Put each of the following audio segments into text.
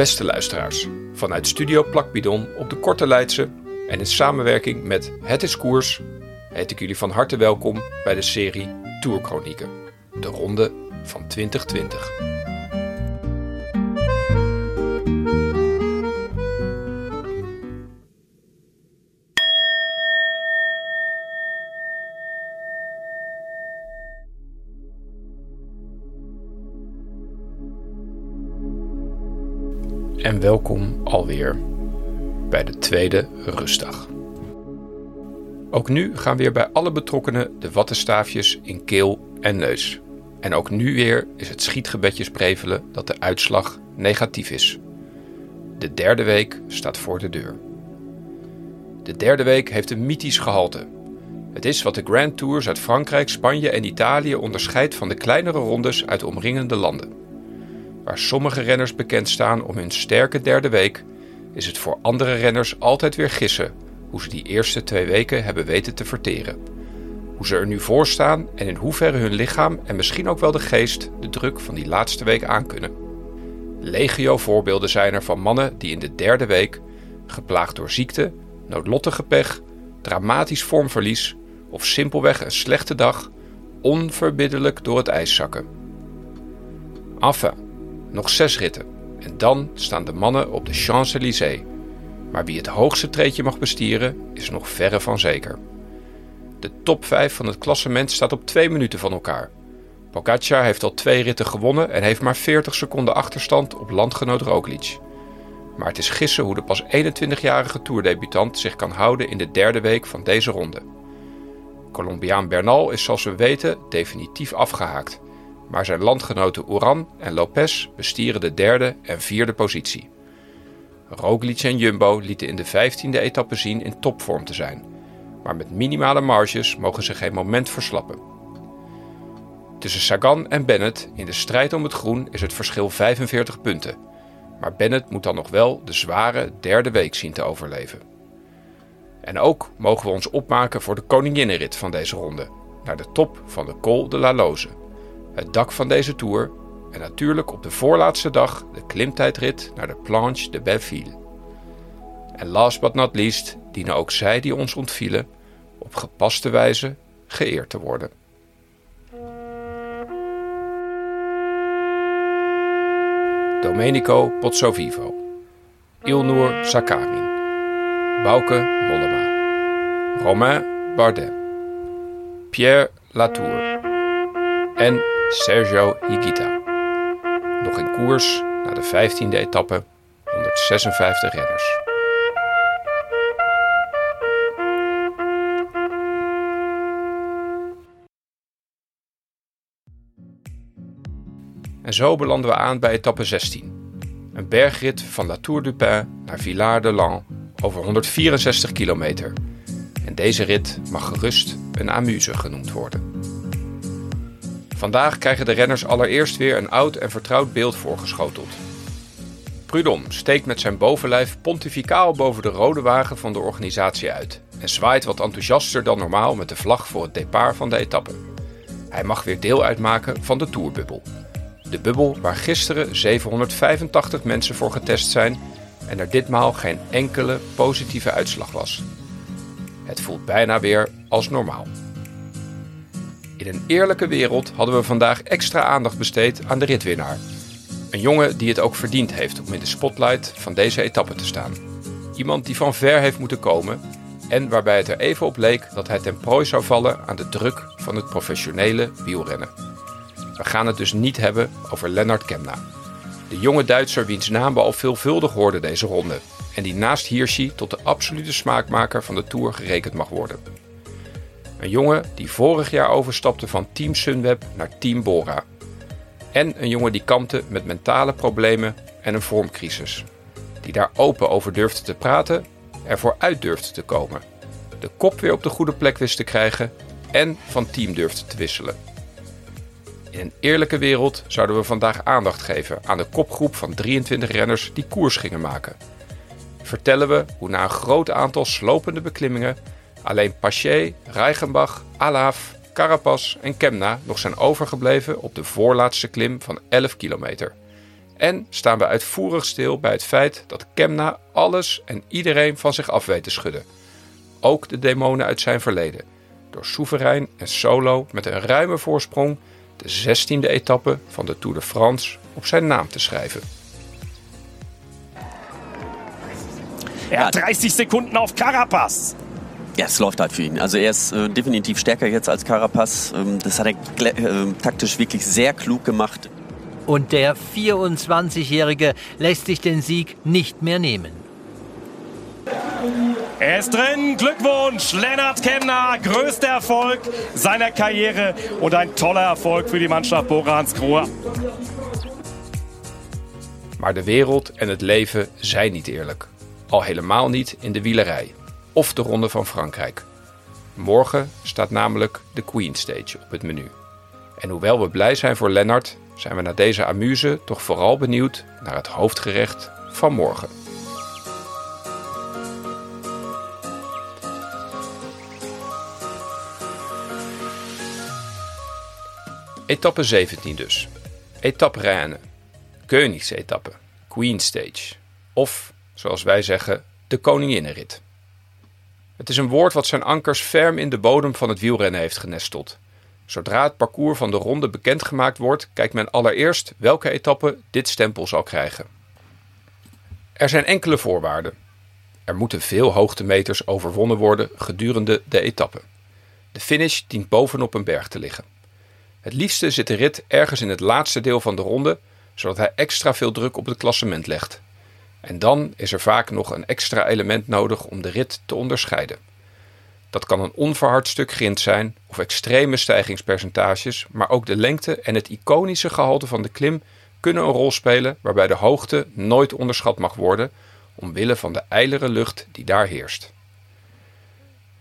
Beste luisteraars, vanuit Studio Plakbidon op de Korte Leidse en in samenwerking met Het is Koers heet ik jullie van harte welkom bij de serie Tourchronieken, de ronde van 2020. En welkom alweer bij de tweede rustdag. Ook nu gaan weer bij alle betrokkenen de wattenstaafjes in keel en neus. En ook nu weer is het schietgebedjes prevelen dat de uitslag negatief is. De derde week staat voor de deur. De derde week heeft een mythisch gehalte. Het is wat de Grand Tours uit Frankrijk, Spanje en Italië onderscheidt van de kleinere rondes uit de omringende landen. Waar sommige renners bekend staan om hun sterke derde week, is het voor andere renners altijd weer gissen hoe ze die eerste twee weken hebben weten te verteren. Hoe ze er nu voor staan en in hoeverre hun lichaam en misschien ook wel de geest de druk van die laatste week aankunnen. Legio voorbeelden zijn er van mannen die in de derde week, geplaagd door ziekte, noodlottige pech, dramatisch vormverlies of simpelweg een slechte dag, onverbiddelijk door het ijs zakken. Enfin, nog zes ritten en dan staan de mannen op de Champs-Élysées maar wie het hoogste treedje mag bestieren, is nog verre van zeker. De top 5 van het klassement staat op 2 minuten van elkaar. Pogacar heeft al twee ritten gewonnen en heeft maar 40 seconden achterstand op landgenoot Roglic. Maar het is gissen hoe de pas 21-jarige toerdebutant zich kan houden in de derde week van deze ronde. Colombiaan Bernal is zoals we weten definitief afgehaakt. Maar zijn landgenoten Oran en Lopez bestieren de derde en vierde positie. Roglic en Jumbo lieten in de 15e etappe zien in topvorm te zijn. Maar met minimale marges mogen ze geen moment verslappen. Tussen Sagan en Bennett in de strijd om het groen is het verschil 45 punten. Maar Bennett moet dan nog wel de zware derde week zien te overleven. En ook mogen we ons opmaken voor de koninginnenrit van deze ronde, naar de top van de Col de la Loze. Het dak van deze tour en natuurlijk op de voorlaatste dag de klimtijdrit naar de Planche de Belleville. En last but not least dienen ook zij die ons ontvielen op gepaste wijze geëerd te worden. Domenico Pozzovivo, Ilnur Zakarin, Bauke Mollema, Romain Bardet, Pierre Latour en Sergio Higuita. Nog in koers na de 15e etappe 156 renners. En zo belanden we aan bij etappe 16. Een bergrit van La Tour du Pin naar Villard de Lans over 164 kilometer. En deze rit mag gerust een amuse genoemd worden. Vandaag krijgen de renners allereerst weer een oud en vertrouwd beeld voorgeschoteld. Prudhomme steekt met zijn bovenlijf pontificaal boven de rode wagen van de organisatie uit en zwaait wat enthousiaster dan normaal met de vlag voor het départ van de etappe. Hij mag weer deel uitmaken van de Tourbubbel. De bubbel waar gisteren 785 mensen voor getest zijn en er ditmaal geen enkele positieve uitslag was. Het voelt bijna weer als normaal. In een eerlijke wereld hadden we vandaag extra aandacht besteed aan de ritwinnaar. Een jongen die het ook verdiend heeft om in de spotlight van deze etappe te staan. Iemand die van ver heeft moeten komen en waarbij het er even op leek dat hij ten prooi zou vallen aan de druk van het professionele wielrennen. We gaan het dus niet hebben over Lennart Kemna. De jonge Duitser wiens naam we al veelvuldig hoorden deze ronde en die naast Hirschi tot de absolute smaakmaker van de Tour gerekend mag worden. Een jongen die vorig jaar overstapte van Team Sunweb naar Team Bora. En een jongen die kampte met mentale problemen en een vormcrisis. Die daar open over durfde te praten, ervoor uit durfde te komen. De kop weer op de goede plek wist te krijgen en van team durfde te wisselen. In een eerlijke wereld zouden we vandaag aandacht geven aan de kopgroep van 23 renners die koers gingen maken. Vertellen we hoe na een groot aantal slopende beklimmingen Alleen Paché, Reichenbach, Alaaf, Carapaz en Kemna nog zijn overgebleven op de voorlaatste klim van 11 kilometer. En staan we uitvoerig stil bij het feit dat Kemna alles en iedereen van zich af weet te schudden. Ook de demonen uit zijn verleden. Door soeverein en solo met een ruime voorsprong de 16e etappe van de Tour de France op zijn naam te schrijven. Hat 30 Sekunden auf Carapaz. Ja, es läuft halt für ihn. Also er ist äh, definitiv stärker jetzt als Carapaz. Ähm, das hat er äh, taktisch wirklich sehr klug gemacht. Und der 24-Jährige lässt sich den Sieg nicht mehr nehmen. Er ist drin. Glückwunsch, Lennart Kemner. Größter Erfolg seiner Karriere und ein toller Erfolg für die Mannschaft Bora Hansgrohe. Maar de wereld en het leven zijn niet eerlijk. Al helemaal niet in de wielerij of de Ronde van Frankrijk. Morgen staat namelijk de Queen Stage op het menu. En hoewel we blij zijn voor Lennart, zijn we na deze amuse toch vooral benieuwd naar het hoofdgerecht van morgen. Etappe 17 dus. Etappe Rennes. Koningsetappe. Queen Stage. Of, zoals wij zeggen, de Koninginnenrit. Het is een woord wat zijn ankers ferm in de bodem van het wielrennen heeft genesteld. Zodra het parcours van de ronde bekendgemaakt wordt, kijkt men allereerst welke etappe dit stempel zal krijgen. Er zijn enkele voorwaarden. Er moeten veel hoogtemeters overwonnen worden gedurende de etappe. De finish dient bovenop een berg te liggen. Het liefste zit de rit ergens in het laatste deel van de ronde, zodat hij extra veel druk op het klassement legt. En dan is er vaak nog een extra element nodig om de rit te onderscheiden. Dat kan een onverhard stuk grind zijn of extreme stijgingspercentages, maar ook de lengte en het iconische gehalte van de klim kunnen een rol spelen waarbij de hoogte nooit onderschat mag worden omwille van de ijlere lucht die daar heerst.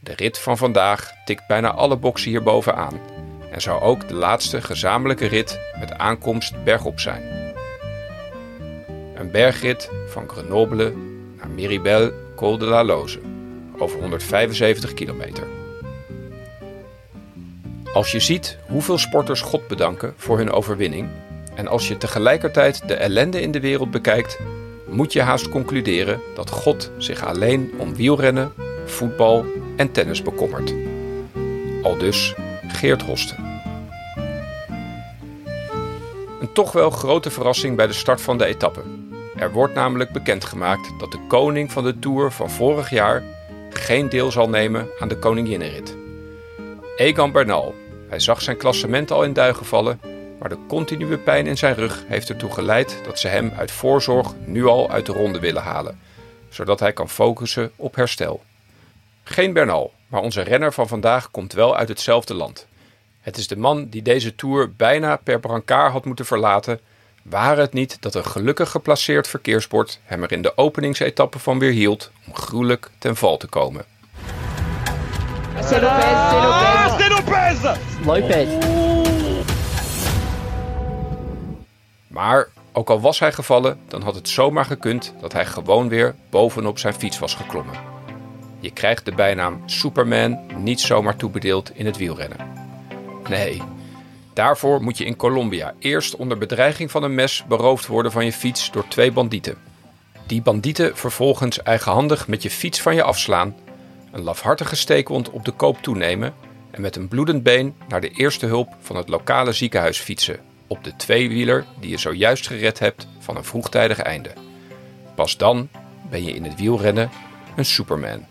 De rit van vandaag tikt bijna alle boksen hierboven aan en zou ook de laatste gezamenlijke rit met aankomst bergop zijn. Een bergrit van Grenoble naar Miribel Col de la Loze over 175 kilometer. Als je ziet hoeveel sporters God bedanken voor hun overwinning en als je tegelijkertijd de ellende in de wereld bekijkt, moet je haast concluderen dat God zich alleen om wielrennen, voetbal en tennis bekommert. Al dus Geert Hosten. Een toch wel grote verrassing bij de start van de etappe. Er wordt namelijk bekendgemaakt dat de koning van de Tour van vorig jaar geen deel zal nemen aan de koninginnenrit. Egan Bernal. Hij zag zijn klassement al in duigen vallen, maar de continue pijn in zijn rug heeft ertoe geleid dat ze hem uit voorzorg nu al uit de ronde willen halen, zodat hij kan focussen op herstel. Geen Bernal, maar onze renner van vandaag komt wel uit hetzelfde land. Het is de man die deze tour bijna per brancard had moeten verlaten, waren het niet dat een gelukkig geplaceerd verkeersbord hem er in de openingsetappe van weer hield om gruwelijk ten val te komen. C'est Lopez, c'est Lopez. C'est Lopez! Lopez. Maar ook al was hij gevallen, dan had het zomaar gekund dat hij gewoon weer bovenop zijn fiets was geklommen. Je krijgt de bijnaam Superman niet zomaar toebedeeld in het wielrennen. Nee, daarvoor moet je in Colombia eerst onder bedreiging van een mes beroofd worden van je fiets door twee bandieten. Die bandieten vervolgens eigenhandig met je fiets van je afslaan, een lafhartige steekwond op de koop toenemen en met een bloedend been naar de eerste hulp van het lokale ziekenhuis fietsen op de tweewieler die je zojuist gered hebt van een vroegtijdig einde. Pas dan ben je in het wielrennen een Superman.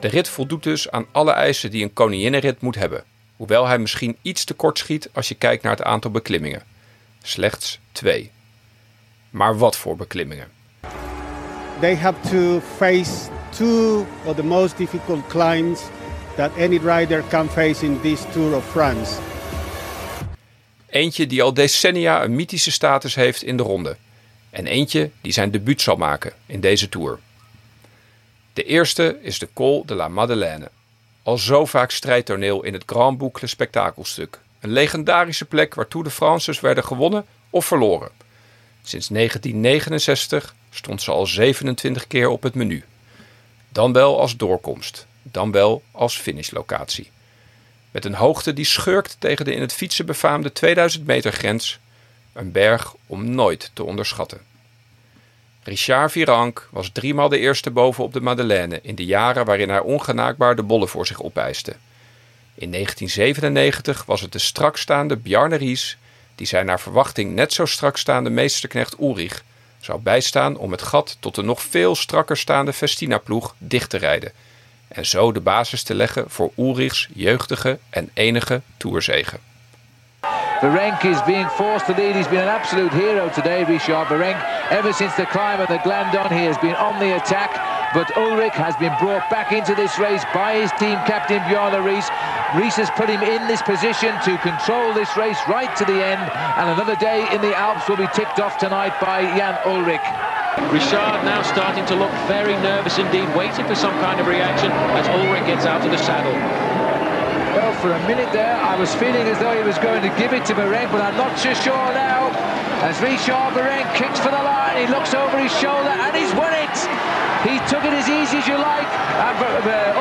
De rit voldoet dus aan alle eisen die een koninginnenrit moet hebben, hoewel hij misschien iets te kort schiet als je kijkt naar het aantal beklimmingen. Slechts twee. Maar wat voor beklimmingen? they have to face two of the most difficult climbs that any rider can face in this Tour of France. Eentje die al decennia een mythische status heeft in de ronde. En eentje die zijn debuut zal maken in deze Tour. De eerste is de Col de la Madeleine. Al zo vaak strijdtoneel in het Grand Boucle spektakelstuk. Een legendarische plek waar Tour de France's werden gewonnen of verloren. Sinds 1969 stond ze al 27 keer op het menu. Dan wel als doorkomst, dan wel als finishlocatie. Met een hoogte die schurkt tegen de in het fietsen befaamde 2000 meter grens een berg om nooit te onderschatten. Richard Virenque was driemaal de eerste boven op de Madeleine in de jaren waarin hij ongenaakbaar de bollen voor zich opeiste. In 1997 was het de strakstaande Bjarne Ries die zijn naar verwachting net zo strak staande meesterknecht Ulrich zou bijstaan om het gat tot de nog veel strakker staande Festina-ploeg dicht te rijden en zo de basis te leggen voor Ulrichs jeugdige en enige toerzegen. Varenk is being forced to lead. He's been an absolute hero today, Richard Varenk. Ever since the climb of the Glandon, he has been on the attack. But Ulrich has been brought back into this race by his team captain Bjarne Rees. Rees has put him in this position to control this race right to the end. And another day in the Alps will be ticked off tonight by Jan Ulrich. Richard now starting to look very nervous indeed, waiting for some kind of reaction as Ulrich gets out of the saddle. Well, for a minute there, I was feeling as though he was going to give it to Varenk, but I'm not so sure now. As Richard Varenk kicks for the line, he looks over his shoulder and he's won it. He took it as easy as you like, and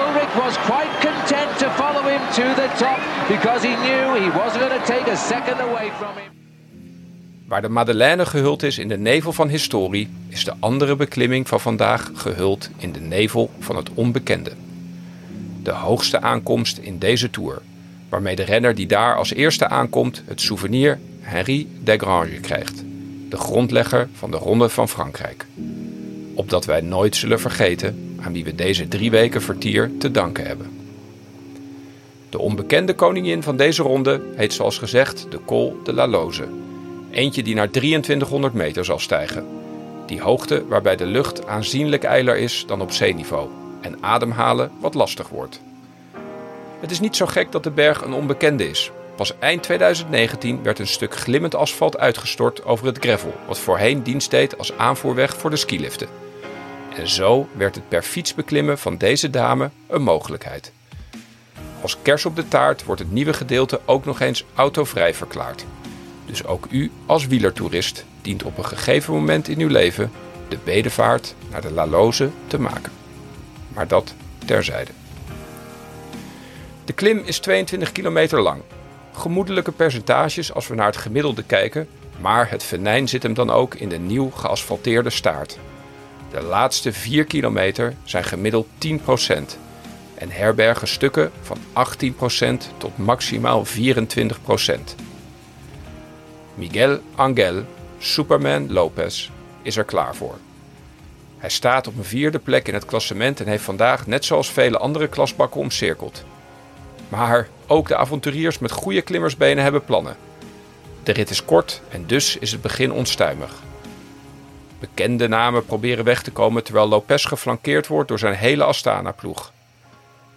Ulrich was quite content to follow him to the top because he knew he wasn't going to take a second away from him. Waar de Madeleine gehuld is in de nevel van historie, is de andere beklimming van vandaag gehuld in de nevel van het onbekende. De hoogste aankomst in deze tour, waarmee de renner die daar als eerste aankomt het souvenir Henri Desgrange krijgt, de grondlegger van de Ronde van Frankrijk. Opdat wij nooit zullen vergeten aan wie we deze drie weken vertier te danken hebben. De onbekende koningin van deze ronde heet zoals gezegd de Col de la Loze. Eentje die naar 2300 meter zal stijgen. Die hoogte waarbij de lucht aanzienlijk eiler is dan op zeeniveau en ademhalen wat lastig wordt. Het is niet zo gek dat de berg een onbekende is. Pas eind 2019 werd een stuk glimmend asfalt uitgestort over het gravel, wat voorheen dienst deed als aanvoerweg voor de skiliften. En zo werd het per fiets beklimmen van deze dame een mogelijkheid. Als kers op de taart wordt het nieuwe gedeelte ook nog eens autovrij verklaard. Dus ook u als wielertoerist dient op een gegeven moment in uw leven de bedevaart naar de La Loze te maken. Maar dat terzijde. De klim is 22 kilometer lang. Gemoedelijke percentages als we naar het gemiddelde kijken, maar het venijn zit hem dan ook in de nieuw geasfalteerde staart. De laatste 4 kilometer zijn gemiddeld 10% en herbergen stukken van 18% tot maximaal 24%. Miguel Angel, Superman Lopez, is er klaar voor. Hij staat op een vierde plek in het klassement en heeft vandaag net zoals vele andere klasbakken omcirkeld. Maar ook de avonturiers met goede klimmersbenen hebben plannen. De rit is kort en dus is het begin onstuimig. Bekende namen proberen weg te komen terwijl Lopez geflankeerd wordt door zijn hele Astana-ploeg.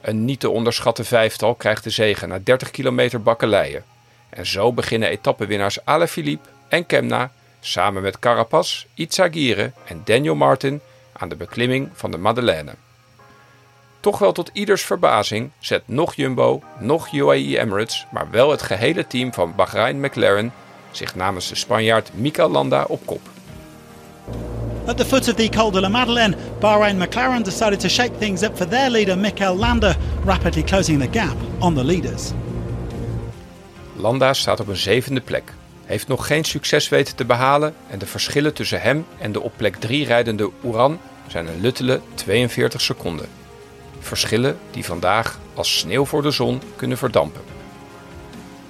Een niet te onderschatte vijftal krijgt de zegen na 30 kilometer bakkeleien. En zo beginnen etappenwinnaars Alaphilippe en Kemna samen met Carapaz, Itzagire en Daniel Martin aan de beklimming van de Madeleine. Toch wel tot ieders verbazing zet nog Jumbo, nog UAE Emirates, maar wel het gehele team van Bahrain McLaren zich namens de Spanjaard Mika Landa op kop. At the foot of the Col de la Madeleine, Bahrain McLaren decided to shake things up for their leader Mikel Landa, rapidly closing the gap on the leaders. Landa staat op een zevende plek, heeft nog geen succes weten te behalen en de verschillen tussen hem en de op plek 3 rijdende Uran zijn een luttele 42 seconden. Verschillen die vandaag als sneeuw voor de zon kunnen verdampen.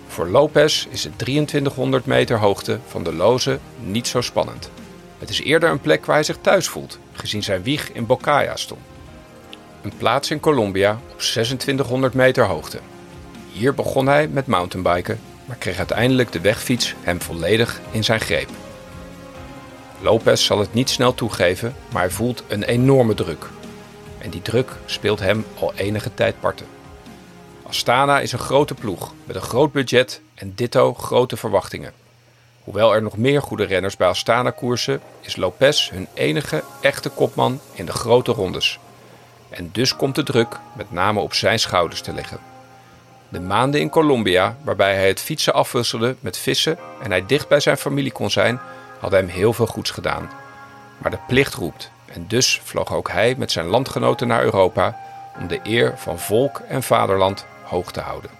Voor Lopez is het 2300 meter hoogte van de Loze niet zo spannend. Het is eerder een plek waar hij zich thuis voelt, gezien zijn wieg in Bocaya stond. Een plaats in Colombia op 2600 meter hoogte. Hier begon hij met mountainbiken, maar kreeg uiteindelijk de wegfiets hem volledig in zijn greep. Lopez zal het niet snel toegeven, maar hij voelt een enorme druk. En die druk speelt hem al enige tijd parten. Astana is een grote ploeg met een groot budget en ditto grote verwachtingen. Hoewel er nog meer goede renners bij Astana koersen, is Lopez hun enige echte kopman in de grote rondes. En dus komt de druk met name op zijn schouders te liggen. De maanden in Colombia, waarbij hij het fietsen afwisselde met vissen en hij dicht bij zijn familie kon zijn, hadden hem heel veel goeds gedaan. Maar de plicht roept en dus vloog ook hij met zijn landgenoten naar Europa om de eer van volk en vaderland hoog te houden.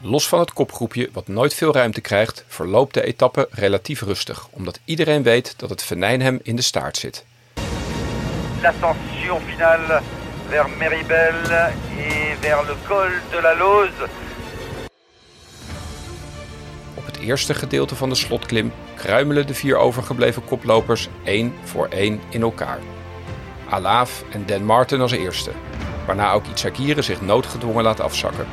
Los van het kopgroepje, wat nooit veel ruimte krijgt, verloopt de etappe relatief rustig, omdat iedereen weet dat het venijn hem in de staart zit. L'ascension finale vers Meribel et vers le col de la Lose. Op het eerste gedeelte van de slotklim kruimelen de vier overgebleven koplopers één voor één in elkaar. Alaaf en Dan Martin als eerste, waarna ook Itsagire zich noodgedwongen laat afzakken.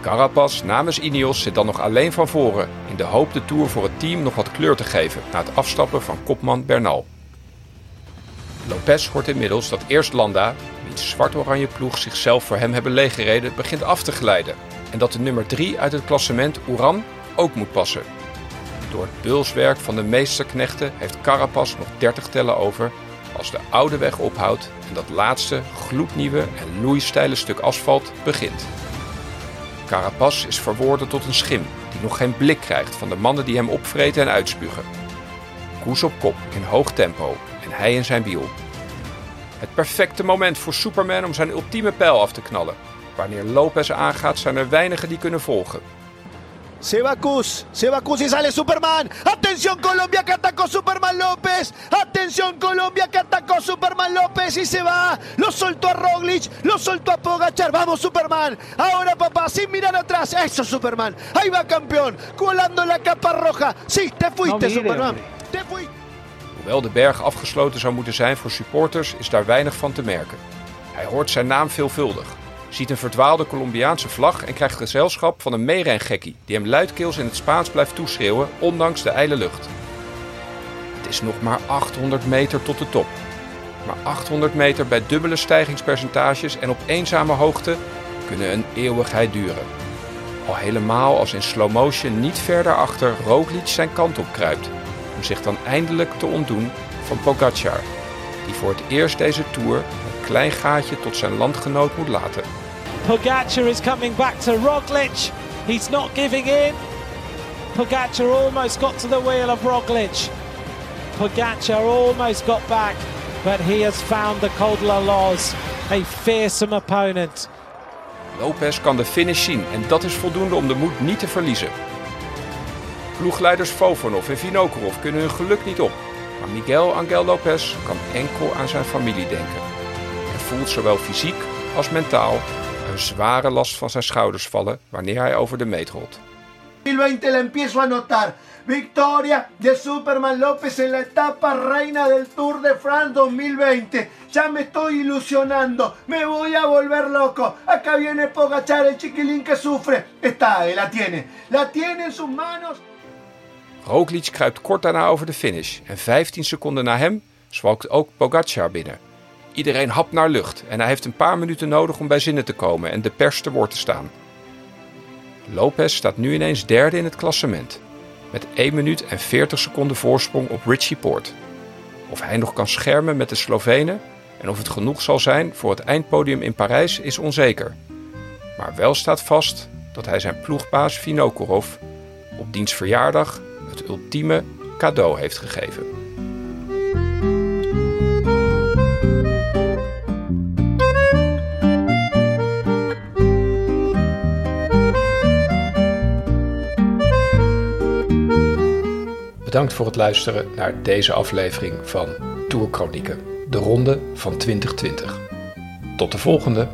Carapaz namens Ineos zit dan nog alleen van voren in de hoop de Tour voor het team nog wat kleur te geven na het afstappen van kopman Bernal. Lopez hoort inmiddels dat eerst Landa, wiens zwart-oranje ploeg zichzelf voor hem hebben leeggereden, begint af te glijden en dat de nummer 3 uit het klassement Oeran ook moet passen. Door het bulswerk van de meesterknechten heeft Carapaz nog 30 tellen over als de oude weg ophoudt en dat laatste gloednieuwe en loeisteile stuk asfalt begint. Carapaz is verworden tot een schim die nog geen blik krijgt van de mannen die hem opvreten en uitspugen. Koes op kop in hoog tempo hij in zijn wiel. Het perfecte moment voor Superman om zijn ultieme pijl af te knallen. Wanneer Lopez aangaat zijn er weinigen die kunnen volgen. Se va Cus, se va Cus y sale Superman. Atención Colombia que atacó Superman López. Atención Colombia que atacó Superman López y se va. Lo soltó a Roglic, lo soltó a Pogachar. Vamos Superman. Ahora papá, sin mirar atrás. Eso Superman. Ahí va campeón. Colando la capa roja. Sí, te fuiste No mire, Superman. hombre. Te fuiste. Hoewel de berg afgesloten zou moeten zijn voor supporters, is daar weinig van te merken. Hij hoort zijn naam veelvuldig, ziet een verdwaalde Colombiaanse vlag en krijgt gezelschap van een meerenggekkie die hem luidkeels in het Spaans blijft toeschreeuwen, ondanks de ijle lucht. Het is nog maar 800 meter tot de top. Maar 800 meter bij dubbele stijgingspercentages en op eenzame hoogte kunnen een eeuwigheid duren. Al helemaal als in slow motion niet verder achter Roglic zijn kant op kruipt om zich dan eindelijk te ontdoen van Pogacar, die voor het eerst deze Tour een klein gaatje tot zijn landgenoot moet laten. Pogacar is coming back to Roglic. He's not giving in. Pogacar almost got to the wheel of Roglic. Pogacar almost got back, but he has found the Col de la Loz, a fearsome opponent. Lopez kan de finish zien en dat is voldoende om de moed niet te verliezen. Ploegleiders Fovanov en Vinokurov kunnen hun geluk niet op, maar Miguel Angel Lopez kan enkel aan zijn familie denken. En voelt zowel fysiek als mentaal een zware last van zijn schouders vallen wanneer hij over de meet rolt. 2020 la empiezo a notar. Victoria de Superman López en la etapa reina del Tour de France 2020. Ya me estoy ilusionando. Me voy a volver loco. Acá viene Pogachar, el chiquilín que sufre. Está, ahí, la tiene. La tiene en sus manos. Roglic kruipt kort daarna over de finish en 15 seconden na hem zwalkt ook Pogacar binnen. Iedereen hapt naar lucht en hij heeft een paar minuten nodig om bij zinnen te komen en de pers te woord te staan. Lopez staat nu ineens derde in het klassement, met 1 minuut en 40 seconden voorsprong op Richie Poort. Of hij nog kan schermen met de Slovenen en of het genoeg zal zijn voor het eindpodium in Parijs is onzeker. Maar wel staat vast dat hij zijn ploegbaas Vinokurov op diens verjaardag het ultieme cadeau heeft gegeven. Bedankt voor het luisteren naar deze aflevering van Tourchronieken, de ronde van 2020. Tot de volgende!